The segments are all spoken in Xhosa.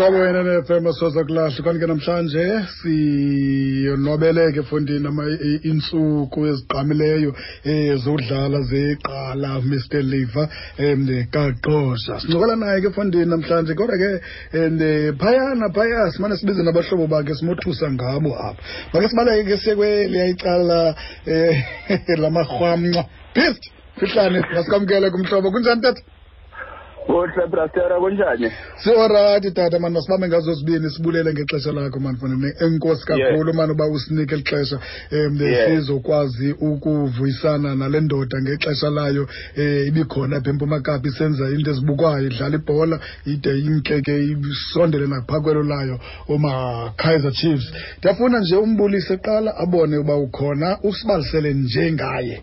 hlobo yenene fm soza kulahle kanti ke namhlanje siyonwabeleke fondini iintsuku ezigqamileyo um zodlala zegqala mr liver um kaqosha sincokola naye ke fondini namhlanje kodwa ke um phayana phaya simane sibize nabahlobo bakhe simothusa ngabo apha make sibaleke ke siye kweliya icala um lamarhwamnca pist fihlane masikwamkele kumhlobo kunjani tata kuhle brastera kunjani siorati tata mani masibambe ngazo zibini sibulele ngexesha lakho mani fanele enkosi kakhulu mani uba usinike eli xesha um sizokwazi ukuvuyisana nale ndoda ngexesha layo um ibikhona apha empumakapa isenza into ezibukwayo idlala ibhola ide imke ke isondele nakuphakwelo layo umakaizer chiefs ndiyafuna nje umbulise qala abone uba ukhona usibalisele njengaye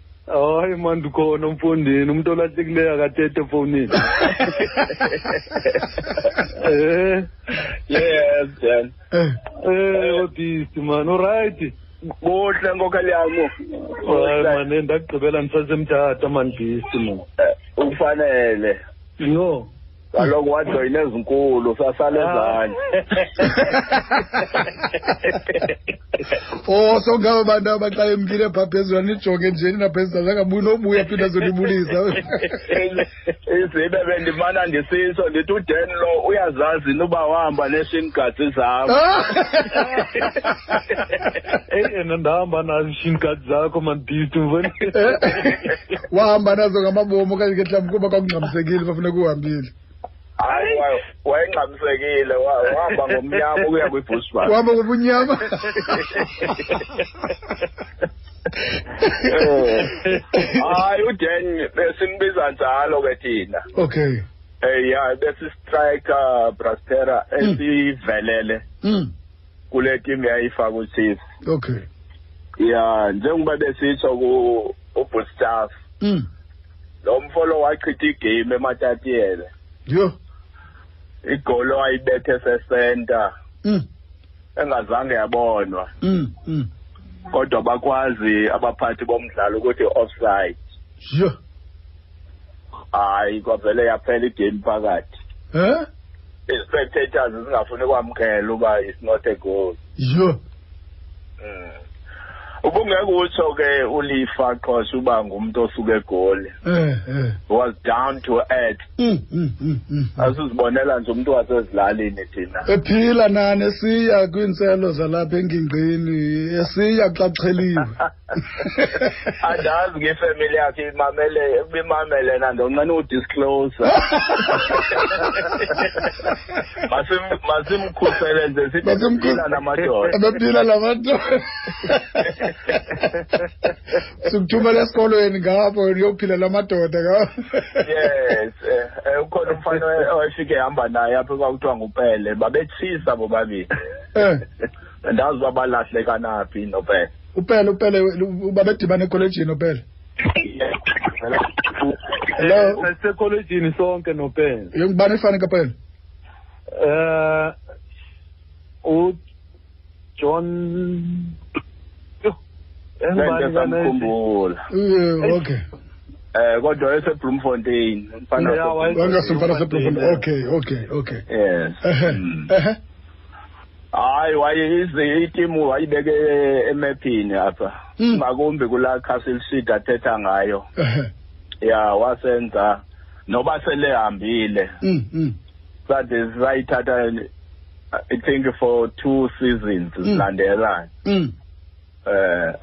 hayi mani ndikhona umfondini umntu olahlekileyo akathethe efowunini Eh, yes dan Eh, eh, odisi mani orayithi kuhle nkokalyamo hayi mani ndakugqibela ndisasemthatha mani disi mani ufanele yho kaloku wajoyina ezinkulu sasala ezanye o so ngabo bantu abaxa emkile pha phezulu anijonge njeni naphezulu azangabuyi nobuya phinde azonibulisa izibe bendimana ndisiso ndithi uden lo uyazazi inuba wahamba neshingazi zam eyi ndahamba nazo iinkadi zakho mandidisthi mfoni wahamba nazo ngamabomo okanye ke mhlawumbi kuba kwakungxamisekile bafuneka uhambile hayi wayengxamisekile wahamba ngomnyama ukuya kwibusba wahamba ngobunyama hayi udan besimbiza njalo ke thina okay um ya besisitrayika brastera esivelele mm. kule tim yayifaka uchief okay ya njengoba besitsho ubustaf mm. lo mfolo wachitha igame ematatiyele yho igolo ayibethe sesenta mm. engazange yabonwa mm. mm. kodwa bakwazi abaphathi bomdlalo ukuthi offside yho hayi kwavele yaphela igame phakathi um ispectators zingafuni kwamkela uba is not a goal yho mm. ubungeke utsho ke ulifa qhosha uba ngumntu osuke egoli eh, eh. was down to earth mm, mm, mm, asizibonela nje umntu wasezilalini thina ephila nani esiya kwiintselo zalapha engingqini esiya kuxaxheliwe andazi ke ifamily yakhe imamele bimamele na ndonqena udisclose masimkhusele nje siphila namadoda ebephila namadoda sikuthumela esikolweni ngapho uyophila namadoda ka yes eh, eh, ukhona umfana owayefike ehamba naye apho kwakuthiwa ngupele babetshisa bobabili eh. ndazi uba balahleka naphi nopele upele upele uba bedibane ekolejini upele hello sisekolejini sonke nopele yongubani ifani kapele eh u John engisamkhumbula okay eh kodwa ese Bloemfontein mfana wayesemfana se Bloemfontein okay okay okay yes eh eh hayi wayeyize itimu wayibeke emephini apha hmm. ngakumbi kulaa castle sheet athetha ngayo ya wasenza noba selehambile hmm, hmm. sade sayithatha i think for two seasons zilandelana eh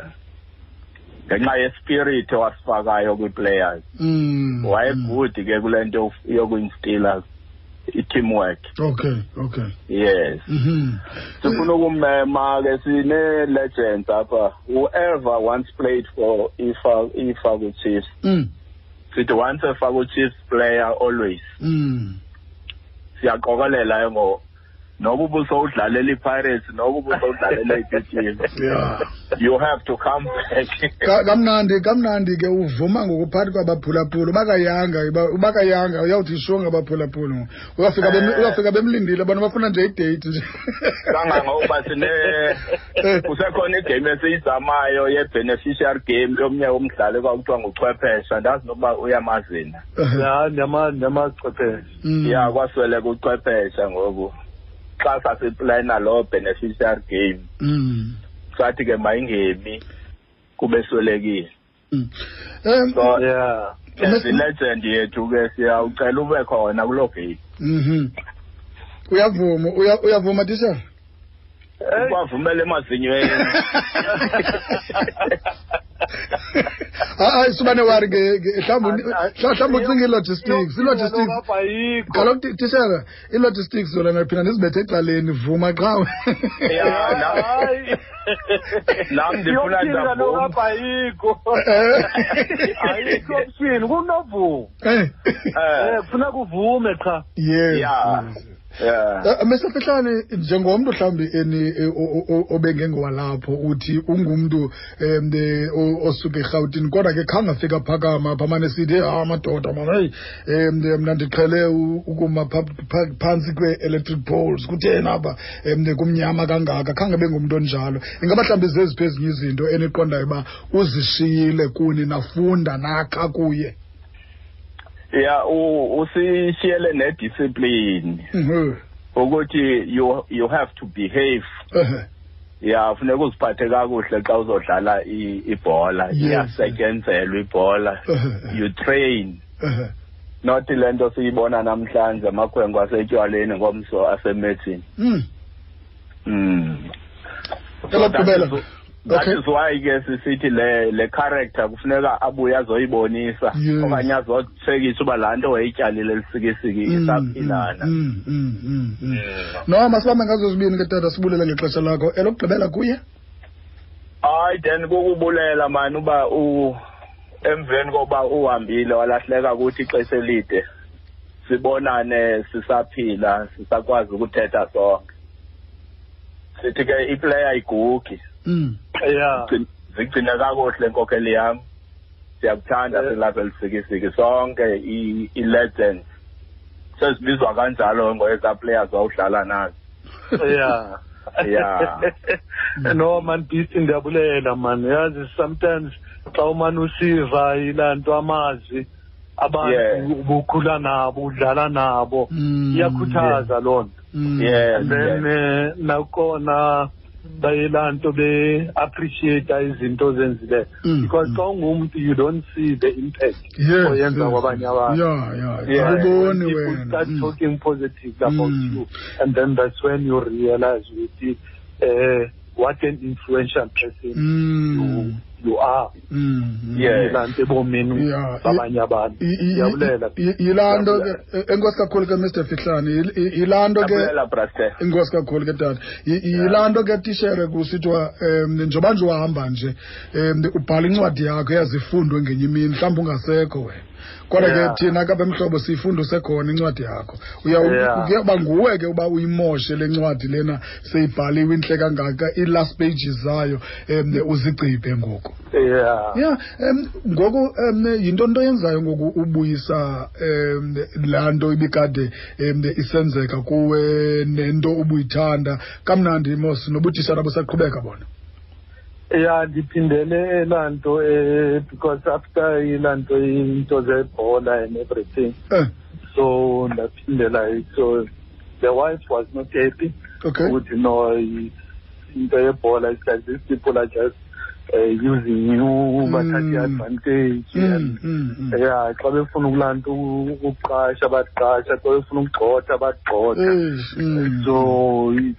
ngenxa yespirit wasifakayo kwi-players mm, wayegudi mm. ke kule nto yokuinstila i-teamwork okay okay yes mm -hmm. sifuna ukumema ke sine-legends apha whoever once played for ifa ifa kwichiefs mm. sithi once efaka uchiefs player always mm. siyaqokelela ke ngoku noba ubuso udlalela ipirates noba ubuso udlalela ipitini yeah. you have to come back kamnandi kamnandi ke uvuma ngokuphakathi kwabaphulaphula ubakayanga ubakayanga uyawuthi sho ngabaphulaphula uyafika eh. uyafika bemlindile abantu bafuna nje idate nje kangangokuba sine eh. kusekhona igame esiyizamayo ye-beneficiary game yomnye womdlali kwakuthiwa nguchwephesha ndazi nokuba uyamazina ya ndiyamazi chwephesha mm. ya kwasweleka ucwephesha ngoku xa sasiplayina loo beneficiary game mm. sathi ke mayingemi kubeswelekile mm. um, so yeah as ilegend yethu ke siyawucela ube khona kuloo game mm-hmm. uyavuma uyavuma tisha ukwavumela emazinyweni hayi suba newari ke mhlawumbi mhlawumbi ucinga i-logistics i-logistics kaloku tishera i-logistics yona ndiphinda ndizibethe ecaleni vuma qha nam ndifuna ndabomba ayikho ayikho option kunovuma eh. eh, eh, kufuneka uvume qha yes yeah eh, mr fihlani njengomntu mhlawumbi eni e, obengengowalapho uthi ungumntu um osuke erhawutini kodwa ke khange afika phakama apha mane sithi ha ah, madoda mama heyi um mna ndiqhele ukuma phantsi kwe-electric poles kutheni apha um kumnyama kangaka khange bengumntu onjalo ingaba mhlawumbi zeziphi ezinye izinto eniqondayo uba uzishiyile kuni nafunda nakha kuye ya usishiyele nediscipline mhm. ukuthi you you have to behave ya funeka uziphathe kakuhle xa uzodlala ibhola iyasetyenzelwa ibhola you train not le nto siyibona namhlanje amakhwenkwe asetywaleni ngomso asemethini hmm. mm. so that, is, that okay. is why ke sisithi le le character kufuneka abuye azoyibonisa yes. okanye azotshekisa uba laa nto wayeyityalile lisikisiki mm, isaphilana mm, mm, mm, mm, mm. mm. no masibambe ngazo zibini ke tata sibulela ngexesha lakho elokugqibela kuye hayi then kukubulela mani uba emveni kokuba uhambile walahleka kuthi ixesha elide sibonane sisaphila sisakwazi ukuthetha sonke sithi ke iplayer igugi mm. yeah zigcine kakuhle inkokheli yam siyakuthanda silapha elisikisiki sonke i-legend sezibizwa kanjalo ngoyeza players wawudlala nazo yeah yeah no man bisi ndiyabulela man yazi sometimes xa umane usiva yilaa nto amazwi abantu ubukhula nabo udlala nabo mm, iyakhuthaza loo nto mm. and then eh, nakona bayilaa nto beappreciata izinto ozenzileyo mm, because mm. xa ungumntu you don't see the impact oyenza kwabanye abantuayiboni wenastart mm. talking positive about you and then that's when you realize ukuthi um what an influential person you are mm-hmm. ye laa nto ebomini babanye abantu ndiyabulela yilaa nto ke e, enkosi kakhulu ke mr fihlane yilaa nto ke enkosi kakhulu ke tata yilaa nto ke tishere kusithiwa um njengoba nje uhamba nje um ubhala incwadi yakho yazifundwe ngenye imini mhlawumbi ungasekho wena kodwa ke yeah. thina kabe mhlobo siyifundo sekhona incwadi yakho uyawuba yeah. nguwe ke uba uyimoshe le ncwadi lena seyibhaliwe intle kangaka ii-last pages zayo um uzigcibhe ngoku yeah. yeah um ngoku um yinto nto yenzayo ngoku ubuyisa um laa nto ibikade um isenzeka kuwe nento ubuyithanda kamnandi mos nobutishara busaqhubeka bona ya ndiphindele elaa nto um because after ilaa nto into zebhola and everything eh. so ndaphindela so the wife was not happy okay ukuthi no into yebhola it's like these people are just uh, using you mm. bathathe i-advantage mm, and mm, mm. ya xa befuna ukulaa nto ukuqasha baqasha xa befuna ukugxotha bagxotha mm, mm. so it's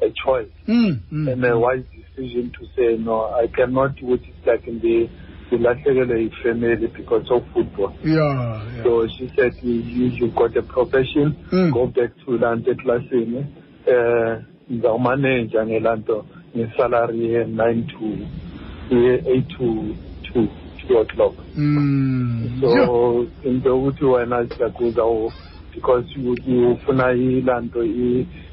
a choice mm, mm, and a wise decision to say no i cannot which is like in the silahlekelwe ifamily because of football yeah, yeah. so she said you, you got a profession mm. go back to laa nto eklasini um eh, ndizawumaneja ngelaa nto ngesalary ye-nine to ye-eight to two two o'clock mm. so into yokuthi wena siyakuza because ufuna ilaa nto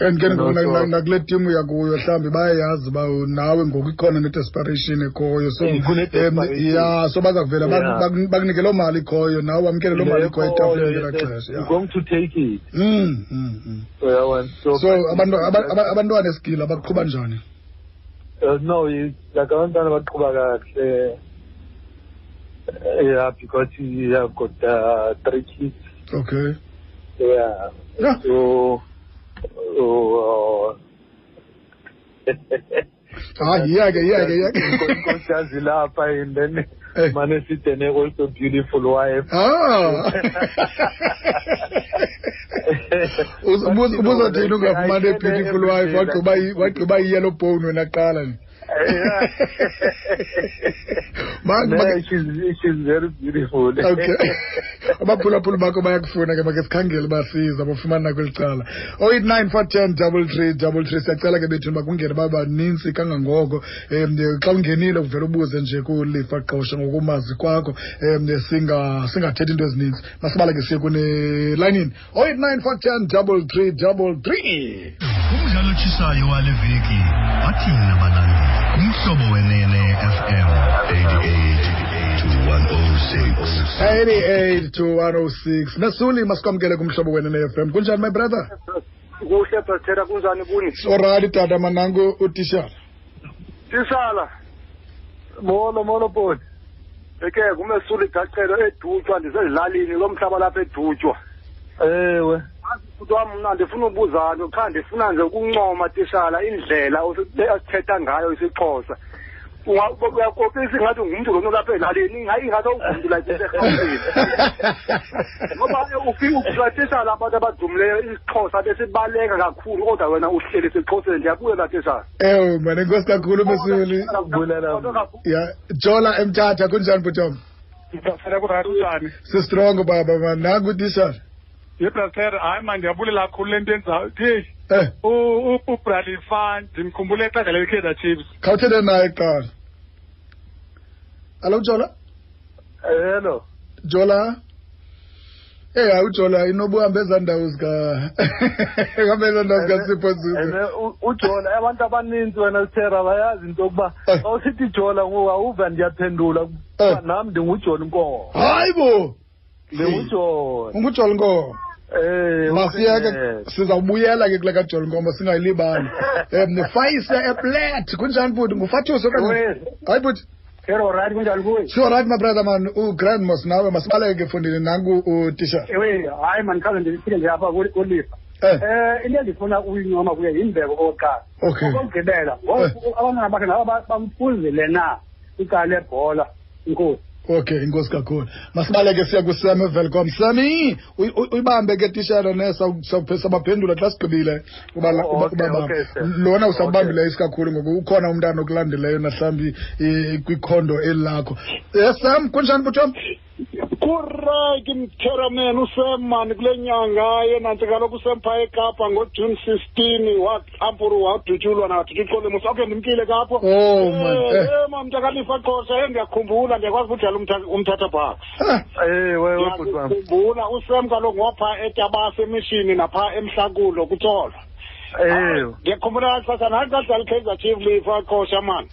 and ke ngoku nakule timu yakuyo mhlawumbi bayayazi uba nawe ngoku ikhona ne-desperation ekhoyo so eh, ya so baza kuvela bakunike loo mali ikhoyo nawe wamkele loo mali ikhoyo etafuleni ngela xesha going to take it mm, mm, mm. so abantwana esigila baqhuba njani eh, no like abantwana baqhuba kakuhle eh, yeah because you have got uh, three kids okay Det er... Nå. Du... Du... Og... Ah, iya ke, iya ke, iya ke. Nkonkazi lapha and then Eh. mane sitene also beautiful wife. Ah. Ubuza ubuza thina ungafumana i-beautiful wife wagqiba i- wagqiba i-yellow bone wena kuqala nje. Yeah. Ma- No, ma- she's, she's very beautiful. okay abaphulaphuli bakho bayakufuna ke makhe sikhangele uba siza bafumana nakweli cala oh eight nine four ten double three double three siyacela ke bethini uba kungene babaninzi kangangoko um xa ungenile uvele ubuze nje kulifa qosha ngokumazi kwakho um singathethi into ezininzi masibale ke siye kunelayinini 089 umdlalo otshisayo wale veki bathini nabalandeli umhlobo wenene fm 88 to 106 mesuli masikwamkele kumhlobo wenene fm kunjani my brother kuhle brother kunjani kuni sorali tata manango utishala tisala molo molo bhoti eke ngumesuli gacelo edutywa ndisezilalini lo mhlaba lapha edutywa ewe bhuti wam mna ndifuna ubuzani qha ndifuna nje ukuncoma tishala indlela asithetha ngayo isixhosa uyakopisa ingathi ngumntu lona olapha elalini hayi ingathi awungumntu like eserhawutini ngoba ufike ukuhlatisala abantu abadumileyo isixhosa besibaleka kakhulu kodwa wena uhleli sixhoseni ndiyabuye latisala ewe mane nkosi kakhulu besuli ya jola emthatha kunjani bhutom sistrongo baba man nangu utishara yebrasera hayi ma ndiyabulela kakhulu le nto yenzayo thi eh. ubradley fan ndimkhumbule exesha lelkaizer chiefs khawuthethe naye kuqala alo jola hello jola eyi hayi ujola inobuhambe ezaa ndawo zika hambe ezaa ndawo zikasipho zuze ujola abantu abaninzi wena uthera bayazi into yokuba eh. xa usithi jola ngoku awuva ndiyaphendula eh. nam ndingujola inkomo hayi bo ndingujol ungujol nkomo Eh, masiyeke sizawubuyela ke kule kajol nkomo singayilibali um nefayisa eplat kunjani bhuti ngufathusi okanye hayi bhuti Right, kunjani kuwe? Sure right my brother man, u grand mos nawe masibaleke fundini nangu u teacher. Ewe, hayi man kaze ndifike nje apha kulifa. Eh. eh into endifuna uyincoma kuye yimbeko okokuqala. Okay. Okugqibela, eh. abantwana bakhe ngaba bamfuzile na? icala lebhola inkosi okay inkosi kakhulu masibaleke siya kusem evelcom sami uyibambe ke tishara ne sabaphendula xa sigqibile lona usakubambileyo isikakhulu ngoku ukhona umntana okulandeleyo nahlawumbi kwikhondo eli lakho eh, sam kunjani butshom Correct mtheraman usem mani kule nyanga yena nto kaloku usempha ekapa ngojune fifteen waxhampuru wadutyulwa nadutyula iqolemos okay ndimkile kapho Oh, man, Eh, eh. eh, ma mntakalifa xosha eh, ndiyakhumbula ndiyakwazi ukudlala umtha- umthatha bhaks ewe webhuti wam ndiyakhumbula usem kaloku ngopha etabasa emishini napha emhlakulo kutsolo ewe ndiyakhumbula xesha naxa dlala ikaizer chief lifa xosha mani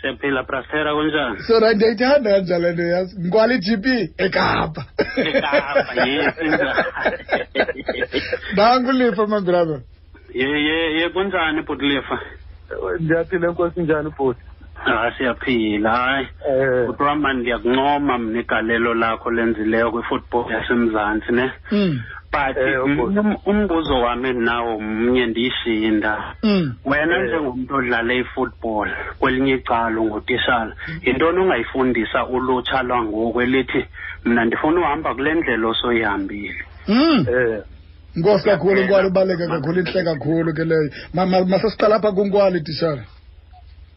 siyaphila brasera kunjani so right ndiyayithanda kanja le nto yazi ngikwale g p ekapa nangulifa my brother ye ye ye kunjani bhuti lifa ndiyaphila enkosi njani bhuti hayi ah, siyaphila hayi eh. bhuti wam ndiyakuncoma mna igalelo lakho lenzileyo kwifootball yasemzantsi ne Mm. but Eh, ubuzo. um- umbuzo wam endinawo mnye ndiyishinda Mm. wena Eh. njengomntu odlale ifootball kwelinye icala ungutishala yintoni ungayifundisa ulutsha lwangoku elithi mna ndifuna uhamba kule ndlela osoyihambile Mm. Eh, Nkosi kakhulu Ngiyacela. nkwali ubaleka kakhulu intle kakhulu ke leyo. Ma- ma- Masesiqala apha kunkwali tishara.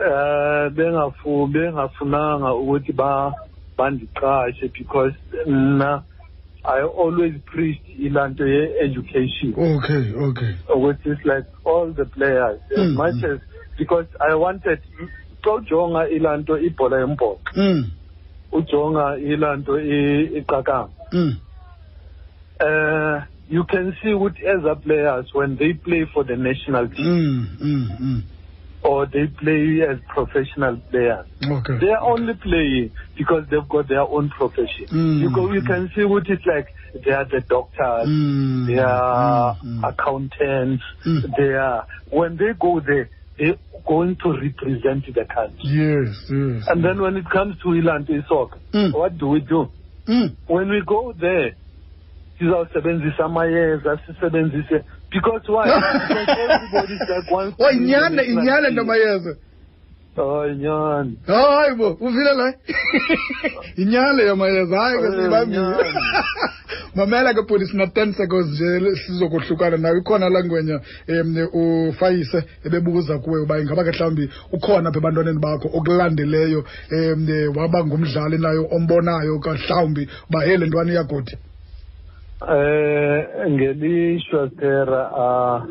Eh, bengafu bengafunanga ukuthi ba bandiqashe because mna I always preached ilanto ye education. Okay, okay. Which is like all the players as mm, much mm. as because I wanted xa ujonga ilanto ibhola yombhoxo. Mm. Ujonga ilanto iqakamba. Mm. Eh you can see with other players when they play for the national team. Mm, mm, mm. or they play as professional players. Okay. They are only playing because they've got their own profession. Mm. You go, you can see what it's like. They are the doctors, mm. they are mm. mm. accountants. Mm. They are when they go there, they're going to represent the country. Yes, yes. And yes. then when it comes to Ilanti soccer, mm. what do we do? When we go there, sizawusebenzisa amayeza sisebenzise because why everybody's like one oh inyana inyana nto mayeza hayi nyhani hayi bo uvile la yinyhale yamayeza hayi ke sibambile mamela ke bhuti sina-ten seconds nje sizokohlukana nawe ikhona la ngwenya um ufayise ebebuza kuwe uba ingaba ke mhlawumbi ukhona apha ebantwaneni bakho okulandeleyo um waba ngumdlali nayo ombonayo mhlawumbi uba he le ntwana iyagodi um eh, ngelishwa sithera ah,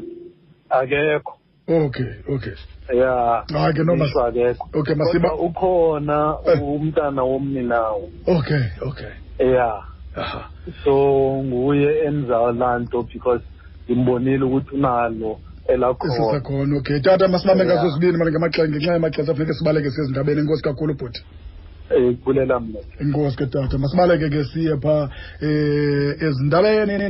akekho okay okay ya hayi ke noma akekho okay masiba ukhona eh. umntana womninawo okay okay ya so nguye enza laa nto because ndimbonile ukuthi unalo elakhona okay tata masibambe ngazo zibini mane ngamaxesha ngenxa yamaxesha funeke sibaleke sezindabeni enkosi kakhulu bhuti eh, kulela mna inkosi ke tata masibaleke ke siye phaa um ezindabeni